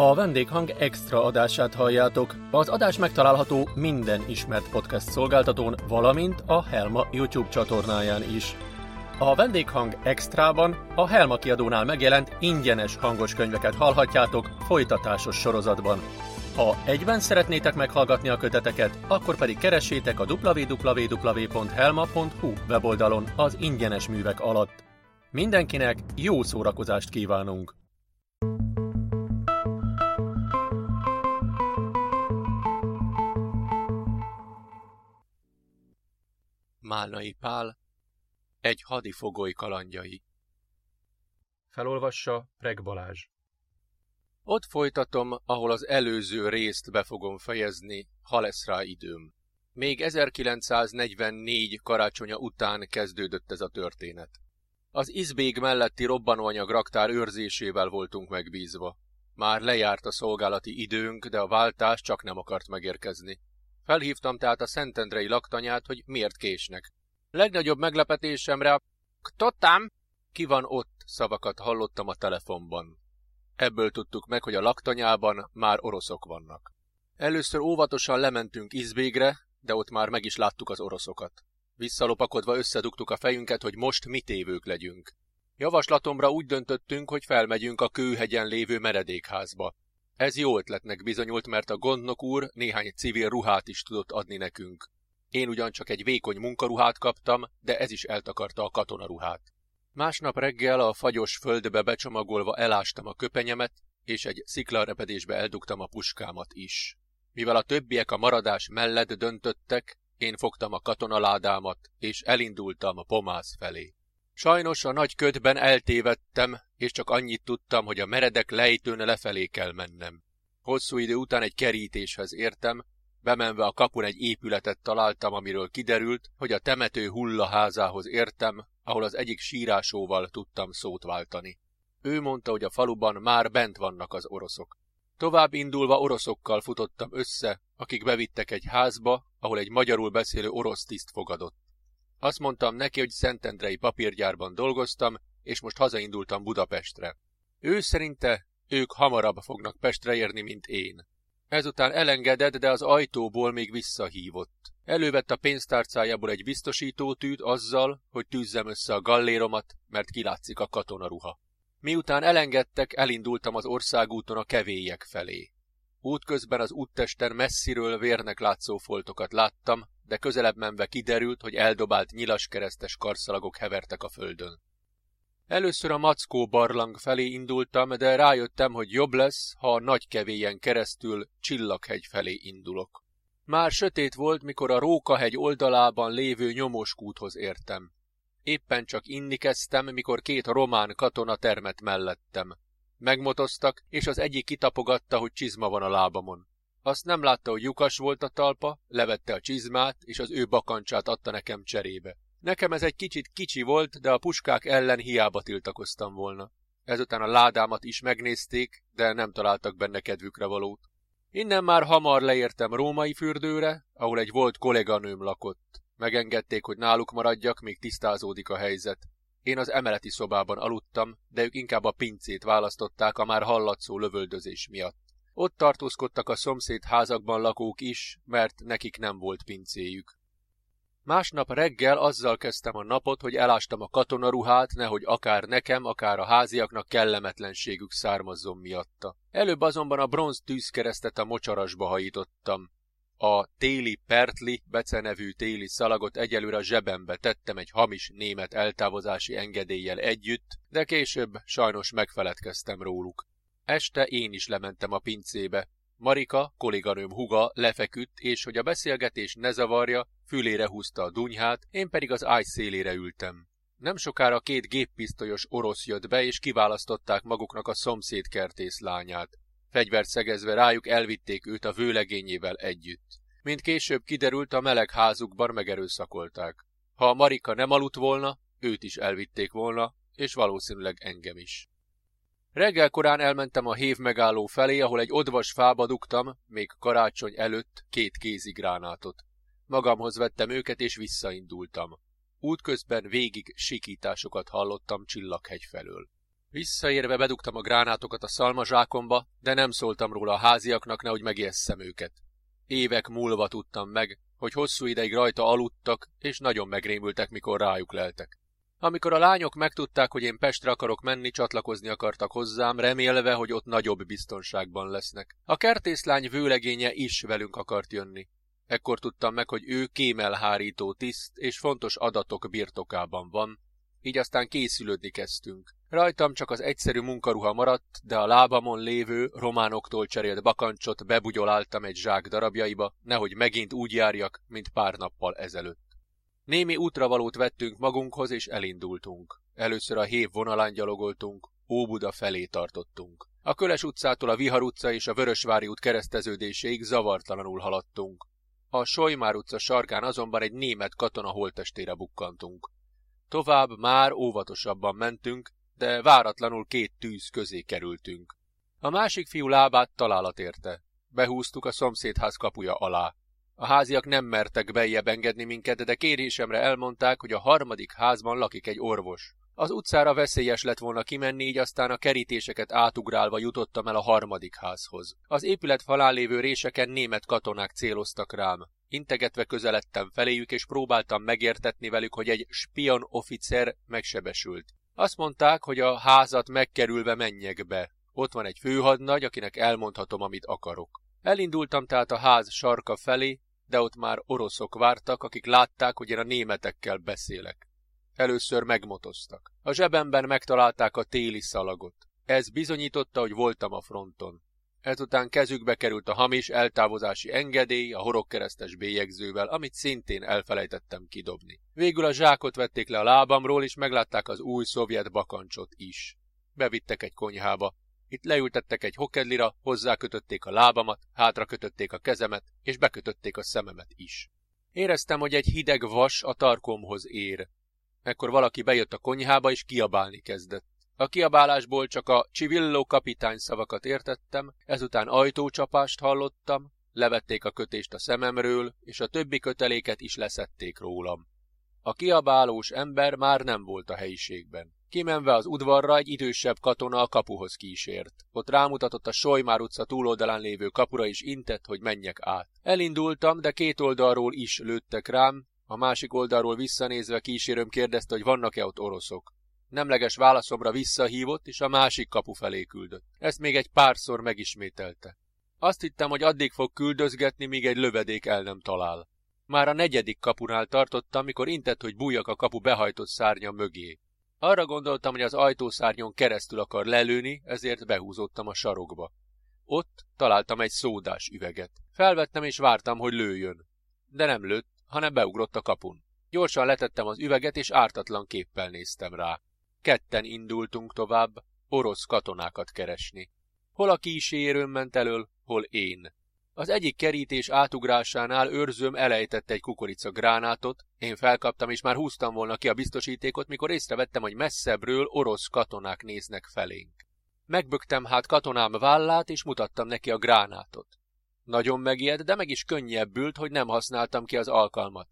A vendéghang extra adását halljátok. Az adás megtalálható minden ismert podcast szolgáltatón, valamint a Helma YouTube csatornáján is. A vendéghang extrában a Helma kiadónál megjelent ingyenes hangos könyveket hallhatjátok folytatásos sorozatban. Ha egyben szeretnétek meghallgatni a köteteket, akkor pedig keressétek a www.helma.hu weboldalon az ingyenes művek alatt. Mindenkinek jó szórakozást kívánunk! Málnai Pál Egy hadifogoly kalandjai Felolvassa Preg Balázs Ott folytatom, ahol az előző részt be fogom fejezni, ha lesz rá időm. Még 1944 karácsonya után kezdődött ez a történet. Az izbég melletti robbanóanyag raktár őrzésével voltunk megbízva. Már lejárt a szolgálati időnk, de a váltás csak nem akart megérkezni. Felhívtam tehát a Szentendrei laktanyát, hogy miért késnek. Legnagyobb meglepetésemre Ktotám! Ki van ott? szavakat hallottam a telefonban. Ebből tudtuk meg, hogy a laktanyában már oroszok vannak. Először óvatosan lementünk Izbégre, de ott már meg is láttuk az oroszokat. Visszalopakodva összedugtuk a fejünket, hogy most mi tévők legyünk. Javaslatomra úgy döntöttünk, hogy felmegyünk a kőhegyen lévő meredékházba. Ez jó ötletnek bizonyult, mert a gondnok úr néhány civil ruhát is tudott adni nekünk. Én ugyancsak egy vékony munkaruhát kaptam, de ez is eltakarta a katonaruhát. Másnap reggel a fagyos földbe becsomagolva elástam a köpenyemet, és egy sziklarepedésbe eldugtam a puskámat is. Mivel a többiek a maradás mellett döntöttek, én fogtam a katonaládámat, és elindultam a pomász felé. Sajnos a nagy ködben eltévedtem, és csak annyit tudtam, hogy a meredek lejtőn lefelé kell mennem. Hosszú idő után egy kerítéshez értem, bemenve a kapun egy épületet találtam, amiről kiderült, hogy a temető hullaházához értem, ahol az egyik sírásóval tudtam szót váltani. Ő mondta, hogy a faluban már bent vannak az oroszok. Tovább indulva oroszokkal futottam össze, akik bevittek egy házba, ahol egy magyarul beszélő orosz tiszt fogadott. Azt mondtam neki, hogy Szentendrei papírgyárban dolgoztam, és most hazaindultam Budapestre. Ő szerinte ők hamarabb fognak Pestre érni, mint én. Ezután elengedett, de az ajtóból még visszahívott. Elővett a pénztárcájából egy biztosítótűt azzal, hogy tűzzem össze a galléromat, mert kilátszik a katonaruha. Miután elengedtek, elindultam az országúton a kevélyek felé. Útközben az úttesten messziről vérnek látszó foltokat láttam, de közelebb menve kiderült, hogy eldobált nyilaskeresztes karszalagok hevertek a földön. Először a Mackó barlang felé indultam, de rájöttem, hogy jobb lesz, ha a nagy kevélyen keresztül Csillaghegy felé indulok. Már sötét volt, mikor a Rókahegy oldalában lévő nyomoskúthoz értem. Éppen csak inni kezdtem, mikor két román katona termet mellettem. Megmotoztak, és az egyik kitapogatta, hogy csizma van a lábamon. Azt nem látta, hogy lyukas volt a talpa, levette a csizmát, és az ő bakancsát adta nekem cserébe. Nekem ez egy kicsit kicsi volt, de a puskák ellen hiába tiltakoztam volna. Ezután a ládámat is megnézték, de nem találtak benne kedvükre valót. Innen már hamar leértem római fürdőre, ahol egy volt kolléganőm lakott. Megengedték, hogy náluk maradjak, míg tisztázódik a helyzet. Én az emeleti szobában aludtam, de ők inkább a pincét választották a már hallatszó lövöldözés miatt. Ott tartózkodtak a szomszéd házakban lakók is, mert nekik nem volt pincéjük. Másnap reggel azzal kezdtem a napot, hogy elástam a katonaruhát, nehogy akár nekem, akár a háziaknak kellemetlenségük származzon miatta. Előbb azonban a bronz tűzkeresztet a mocsarasba hajítottam. A téli pertli becenevű téli szalagot egyelőre a zsebembe tettem egy hamis német eltávozási engedéllyel együtt, de később sajnos megfeledkeztem róluk. Este én is lementem a pincébe. Marika, kolléganőm huga lefeküdt, és hogy a beszélgetés ne zavarja, fülére húzta a dunyhát, én pedig az ágy szélére ültem. Nem sokára két géppisztolyos orosz jött be, és kiválasztották maguknak a szomszéd kertész lányát. Fegyvert szegezve rájuk elvitték őt a vőlegényével együtt. Mint később kiderült, a meleg házukban megerőszakolták. Ha a Marika nem aludt volna, őt is elvitték volna, és valószínűleg engem is. Reggel korán elmentem a hév megálló felé, ahol egy odvas fába dugtam, még karácsony előtt, két kézigránátot. Magamhoz vettem őket, és visszaindultam. Útközben végig sikításokat hallottam Csillaghegy felől. Visszaérve bedugtam a gránátokat a szalmazsákomba, de nem szóltam róla a háziaknak, nehogy megijesszem őket. Évek múlva tudtam meg, hogy hosszú ideig rajta aludtak, és nagyon megrémültek, mikor rájuk leltek. Amikor a lányok megtudták, hogy én Pestre akarok menni, csatlakozni akartak hozzám, remélve, hogy ott nagyobb biztonságban lesznek. A kertészlány vőlegénye is velünk akart jönni. Ekkor tudtam meg, hogy ő kémelhárító tiszt és fontos adatok birtokában van, így aztán készülődni kezdtünk. Rajtam csak az egyszerű munkaruha maradt, de a lábamon lévő, románoktól cserélt bakancsot bebugyoláltam egy zsák darabjaiba, nehogy megint úgy járjak, mint pár nappal ezelőtt. Némi útravalót vettünk magunkhoz, és elindultunk. Először a hév vonalán gyalogoltunk, Óbuda felé tartottunk. A Köles utcától a Vihar utca és a Vörösvári út kereszteződéséig zavartalanul haladtunk. A Sojmár utca sarkán azonban egy német katona holtestére bukkantunk. Tovább már óvatosabban mentünk, de váratlanul két tűz közé kerültünk. A másik fiú lábát találat érte. Behúztuk a szomszédház kapuja alá. A háziak nem mertek bejjebb engedni minket, de kérésemre elmondták, hogy a harmadik házban lakik egy orvos. Az utcára veszélyes lett volna kimenni, így aztán a kerítéseket átugrálva jutottam el a harmadik házhoz. Az épület falán lévő réseken német katonák céloztak rám. Integetve közeledtem feléjük, és próbáltam megértetni velük, hogy egy spion officer megsebesült. Azt mondták, hogy a házat megkerülve menjek be. Ott van egy főhadnagy, akinek elmondhatom, amit akarok. Elindultam tehát a ház sarka felé, de ott már oroszok vártak, akik látták, hogy én a németekkel beszélek. Először megmotoztak. A zsebemben megtalálták a téli szalagot. Ez bizonyította, hogy voltam a fronton. Ezután kezükbe került a hamis eltávozási engedély a horogkeresztes bélyegzővel, amit szintén elfelejtettem kidobni. Végül a zsákot vették le a lábamról, és meglátták az új szovjet bakancsot is. Bevittek egy konyhába. Itt leültettek egy hokedlira, hozzákötötték a lábamat, hátra kötötték a kezemet, és bekötötték a szememet is. Éreztem, hogy egy hideg vas a tarkomhoz ér. Ekkor valaki bejött a konyhába, és kiabálni kezdett. A kiabálásból csak a Csivillo kapitány szavakat értettem, ezután ajtócsapást hallottam, levették a kötést a szememről, és a többi köteléket is leszették rólam. A kiabálós ember már nem volt a helyiségben. Kimenve az udvarra egy idősebb katona a kapuhoz kísért. Ott rámutatott a Sojmár utca túloldalán lévő kapura és intett, hogy menjek át. Elindultam, de két oldalról is lőttek rám, a másik oldalról visszanézve kísérőm kérdezte, hogy vannak-e ott oroszok. Nemleges válaszomra visszahívott, és a másik kapu felé küldött. Ezt még egy párszor megismételte. Azt hittem, hogy addig fog küldözgetni, míg egy lövedék el nem talál. Már a negyedik kapunál tartottam, mikor intett, hogy bújjak a kapu behajtott szárnya mögé. Arra gondoltam, hogy az ajtószárnyon keresztül akar lelőni, ezért behúzottam a sarokba. Ott találtam egy szódás üveget. Felvettem és vártam, hogy lőjön. De nem lőtt, hanem beugrott a kapun. Gyorsan letettem az üveget, és ártatlan képpel néztem rá. Ketten indultunk tovább, orosz katonákat keresni. Hol a kísérőm ment elől, hol én. Az egyik kerítés átugrásánál őrzőm elejtett egy kukorica gránátot, én felkaptam, és már húztam volna ki a biztosítékot, mikor észrevettem, hogy messzebbről orosz katonák néznek felénk. Megböktem hát katonám vállát, és mutattam neki a gránátot. Nagyon megijed, de meg is könnyebbült, hogy nem használtam ki az alkalmat.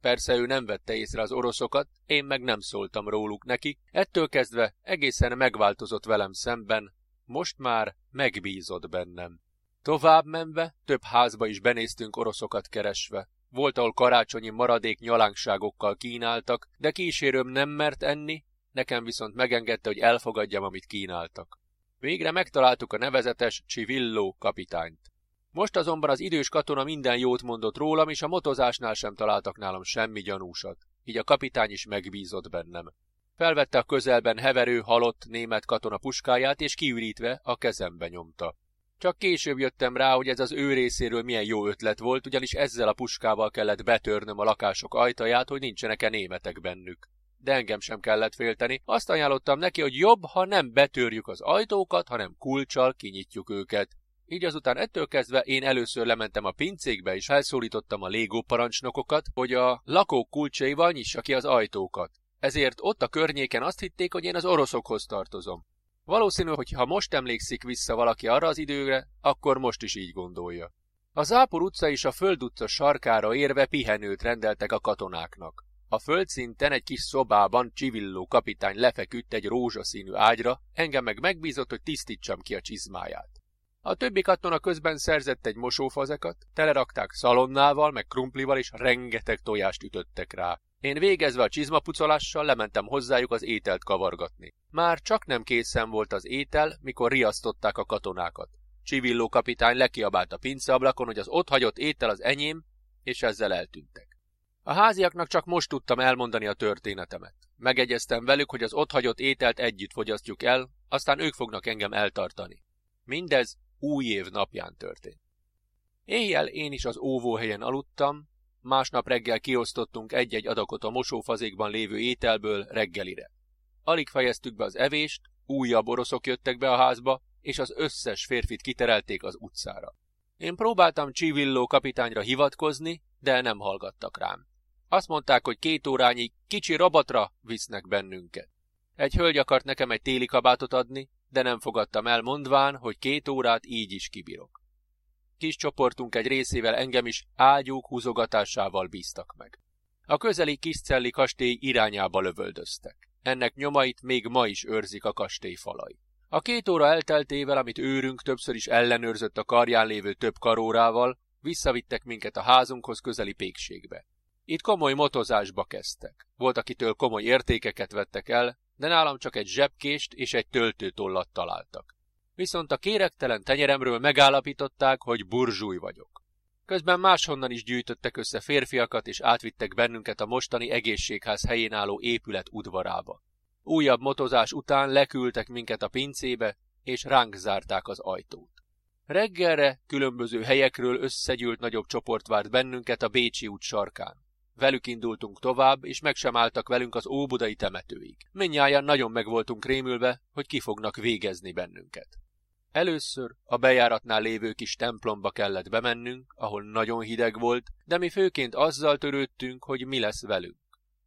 Persze ő nem vette észre az oroszokat, én meg nem szóltam róluk neki, ettől kezdve egészen megváltozott velem szemben, most már megbízott bennem. Tovább menve, több házba is benéztünk oroszokat keresve. Volt, ahol karácsonyi maradék nyalánkságokkal kínáltak, de kísérőm nem mert enni, nekem viszont megengedte, hogy elfogadjam, amit kínáltak. Végre megtaláltuk a nevezetes Csivillo kapitányt. Most azonban az idős katona minden jót mondott rólam, és a motozásnál sem találtak nálam semmi gyanúsat. Így a kapitány is megbízott bennem. Felvette a közelben heverő, halott német katona puskáját, és kiürítve a kezembe nyomta. Csak később jöttem rá, hogy ez az ő részéről milyen jó ötlet volt, ugyanis ezzel a puskával kellett betörnöm a lakások ajtaját, hogy nincsenek-e németek bennük. De engem sem kellett félteni. Azt ajánlottam neki, hogy jobb, ha nem betörjük az ajtókat, hanem kulcsal kinyitjuk őket. Így azután ettől kezdve én először lementem a pincékbe, és felszólítottam a légó parancsnokokat, hogy a lakók kulcsaival nyissa ki az ajtókat. Ezért ott a környéken azt hitték, hogy én az oroszokhoz tartozom. Valószínű, hogy ha most emlékszik vissza valaki arra az időre, akkor most is így gondolja. A Zápor utca és a Föld utca sarkára érve pihenőt rendeltek a katonáknak. A földszinten egy kis szobában Csivilló kapitány lefeküdt egy rózsaszínű ágyra, engem meg megbízott, hogy tisztítsam ki a csizmáját. A többi katona közben szerzett egy mosófazekat, telerakták szalonnával, meg krumplival, és rengeteg tojást ütöttek rá. Én végezve a csizmapucolással lementem hozzájuk az ételt kavargatni. Már csak nem készen volt az étel, mikor riasztották a katonákat. Csivilló kapitány lekiabált a pinceablakon, hogy az ott hagyott étel az enyém, és ezzel eltűntek. A háziaknak csak most tudtam elmondani a történetemet. Megegyeztem velük, hogy az ott hagyott ételt együtt fogyasztjuk el, aztán ők fognak engem eltartani. Mindez új év napján történt. Éjjel én is az óvóhelyen aludtam, másnap reggel kiosztottunk egy-egy adakot a mosófazékban lévő ételből reggelire. Alig fejeztük be az evést, újabb oroszok jöttek be a házba, és az összes férfit kiterelték az utcára. Én próbáltam Csivilló kapitányra hivatkozni, de nem hallgattak rám. Azt mondták, hogy két órányi kicsi rabatra visznek bennünket. Egy hölgy akart nekem egy téli kabátot adni, de nem fogadtam el mondván, hogy két órát így is kibírok. Kis csoportunk egy részével engem is ágyúk húzogatásával bíztak meg. A közeli Kiscelli kastély irányába lövöldöztek. Ennek nyomait még ma is őrzik a kastély falai. A két óra elteltével, amit őrünk többször is ellenőrzött a karján lévő több karórával, visszavittek minket a házunkhoz közeli pékségbe. Itt komoly motozásba kezdtek. Volt, akitől komoly értékeket vettek el, de nálam csak egy zsebkést és egy töltőtollat találtak. Viszont a kérektelen tenyeremről megállapították, hogy burzsúj vagyok. Közben máshonnan is gyűjtöttek össze férfiakat, és átvittek bennünket a mostani egészségház helyén álló épület udvarába. Újabb motozás után leküldtek minket a pincébe, és ránk zárták az ajtót. Reggelre különböző helyekről összegyűlt nagyobb csoport várt bennünket a Bécsi út sarkán. Velük indultunk tovább, és meg sem álltak velünk az óbudai temetőig. Mindnyáján nagyon meg voltunk rémülve, hogy ki fognak végezni bennünket. Először a bejáratnál lévő kis templomba kellett bemennünk, ahol nagyon hideg volt, de mi főként azzal törődtünk, hogy mi lesz velünk.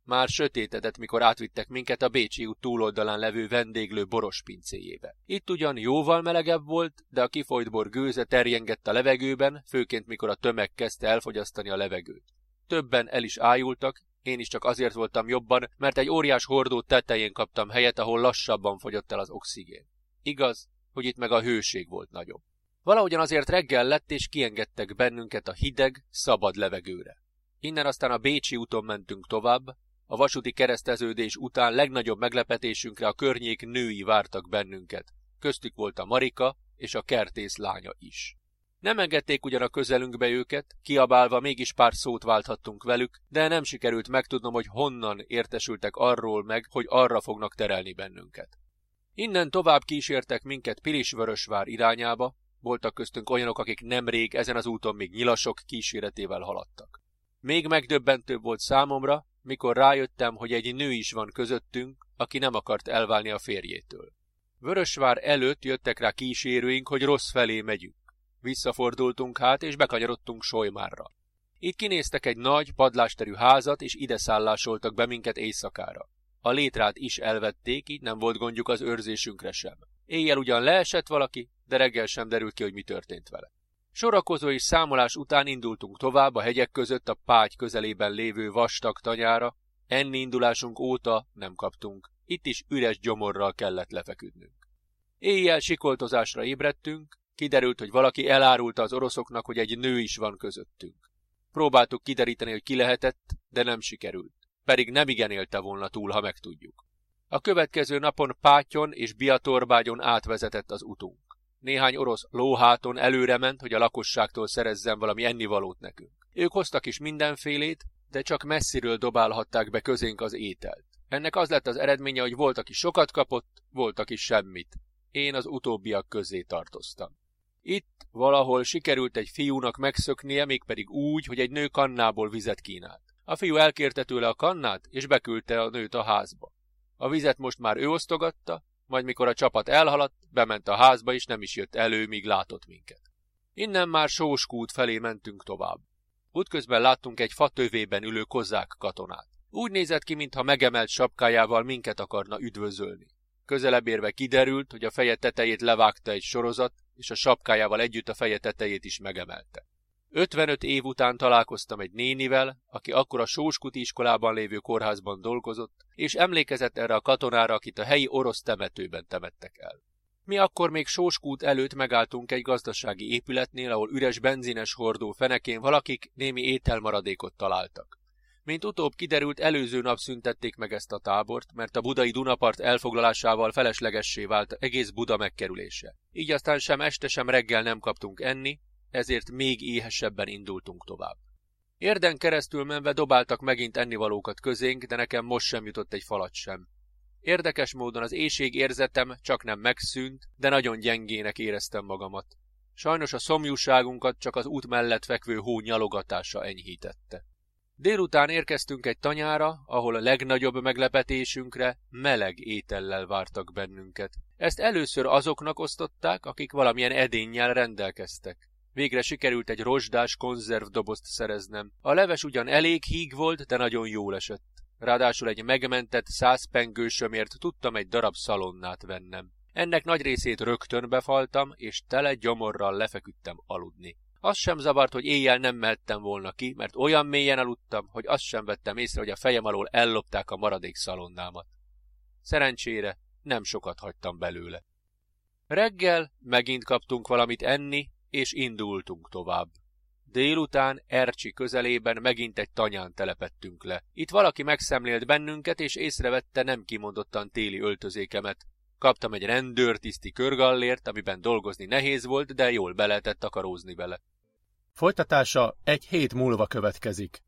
Már sötétedett, mikor átvittek minket a Bécsi út túloldalán levő vendéglő boros pincéjébe. Itt ugyan jóval melegebb volt, de a kifolyt bor gőze terjengett a levegőben, főként mikor a tömeg kezdte elfogyasztani a levegőt. Többen el is ájultak, én is csak azért voltam jobban, mert egy óriás hordó tetején kaptam helyet, ahol lassabban fogyott el az oxigén. Igaz, hogy itt meg a hőség volt nagyobb. Valahogyan azért reggel lett, és kiengedtek bennünket a hideg, szabad levegőre. Innen aztán a Bécsi úton mentünk tovább, a vasúti kereszteződés után legnagyobb meglepetésünkre a környék női vártak bennünket. Köztük volt a Marika és a kertész lánya is. Nem engedték ugyan a közelünkbe őket, kiabálva mégis pár szót válthattunk velük, de nem sikerült megtudnom, hogy honnan értesültek arról meg, hogy arra fognak terelni bennünket. Innen tovább kísértek minket Pilisvörösvár irányába, voltak köztünk olyanok, akik nemrég ezen az úton még nyilasok kíséretével haladtak. Még megdöbbentőbb volt számomra, mikor rájöttem, hogy egy nő is van közöttünk, aki nem akart elválni a férjétől. Vörösvár előtt jöttek rá kísérőink, hogy rossz felé megyünk. Visszafordultunk hát, és bekanyarodtunk Solymárra. Itt kinéztek egy nagy, padlásterű házat, és ide szállásoltak be minket éjszakára. A létrát is elvették, így nem volt gondjuk az őrzésünkre sem. Éjjel ugyan leesett valaki, de reggel sem derült ki, hogy mi történt vele. Sorakozó és számolás után indultunk tovább a hegyek között a págy közelében lévő vastag tanyára. Enni indulásunk óta nem kaptunk. Itt is üres gyomorral kellett lefeküdnünk. Éjjel sikoltozásra ébredtünk, kiderült, hogy valaki elárulta az oroszoknak, hogy egy nő is van közöttünk. Próbáltuk kideríteni, hogy ki lehetett, de nem sikerült. Pedig nem igen élte volna túl, ha megtudjuk. A következő napon Pátyon és Biatorbágyon átvezetett az utunk. Néhány orosz lóháton előre ment, hogy a lakosságtól szerezzen valami ennivalót nekünk. Ők hoztak is mindenfélét, de csak messziről dobálhatták be közénk az ételt. Ennek az lett az eredménye, hogy volt, aki sokat kapott, volt, aki semmit. Én az utóbbiak közé tartoztam. Itt valahol sikerült egy fiúnak megszöknie, mégpedig úgy, hogy egy nő kannából vizet kínált. A fiú elkérte tőle a kannát, és beküldte a nőt a házba. A vizet most már ő osztogatta, majd mikor a csapat elhaladt, bement a házba, és nem is jött elő, míg látott minket. Innen már Sóskút felé mentünk tovább. Útközben láttunk egy fatövében ülő kozák katonát. Úgy nézett ki, mintha megemelt sapkájával minket akarna üdvözölni. Közelebb érve kiderült, hogy a feje tetejét levágta egy sorozat, és a sapkájával együtt a feje tetejét is megemelte. 55 év után találkoztam egy nénivel, aki akkor a Sóskuti iskolában lévő kórházban dolgozott, és emlékezett erre a katonára, akit a helyi orosz temetőben temettek el. Mi akkor még Sóskút előtt megálltunk egy gazdasági épületnél, ahol üres benzines hordó fenekén valakik némi ételmaradékot találtak. Mint utóbb kiderült, előző nap szüntették meg ezt a tábort, mert a budai Dunapart elfoglalásával feleslegessé vált egész Buda megkerülése. Így aztán sem este, sem reggel nem kaptunk enni, ezért még éhesebben indultunk tovább. Érden keresztül menve dobáltak megint ennivalókat közénk, de nekem most sem jutott egy falat sem. Érdekes módon az éjség érzetem csak nem megszűnt, de nagyon gyengének éreztem magamat. Sajnos a szomjúságunkat csak az út mellett fekvő hó nyalogatása enyhítette. Délután érkeztünk egy tanyára, ahol a legnagyobb meglepetésünkre meleg étellel vártak bennünket. Ezt először azoknak osztották, akik valamilyen edénnyel rendelkeztek. Végre sikerült egy rozsdás konzervdobozt szereznem. A leves ugyan elég híg volt, de nagyon jól esett. Ráadásul egy megmentett százpengősömért tudtam egy darab szalonnát vennem. Ennek nagy részét rögtön befaltam, és tele gyomorral lefeküdtem aludni. Az sem zavart, hogy éjjel nem mehettem volna ki, mert olyan mélyen aludtam, hogy azt sem vettem észre, hogy a fejem alól ellopták a maradék szalonnámat. Szerencsére nem sokat hagytam belőle. Reggel megint kaptunk valamit enni, és indultunk tovább. Délután Ercsi közelében megint egy tanyán telepettünk le. Itt valaki megszemlélt bennünket, és észrevette nem kimondottan téli öltözékemet. Kaptam egy rendőrtiszti körgallért, amiben dolgozni nehéz volt, de jól be lehetett takarózni vele. Folytatása egy hét múlva következik.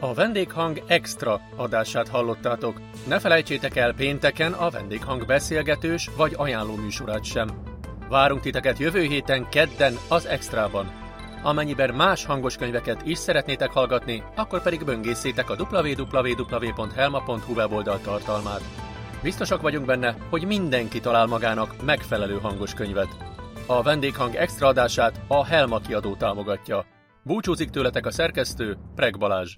A vendéghang extra adását hallottátok. Ne felejtsétek el pénteken a vendéghang beszélgetős vagy ajánló műsorát sem. Várunk titeket jövő héten kedden az extrában. Amennyiben más hangos könyveket is szeretnétek hallgatni, akkor pedig böngészétek a www.helma.hu weboldal tartalmát. Biztosak vagyunk benne, hogy mindenki talál magának megfelelő hangos könyvet. A vendéghang extra adását a Helma kiadó támogatja. Búcsúzik tőletek a szerkesztő, Preg Balázs.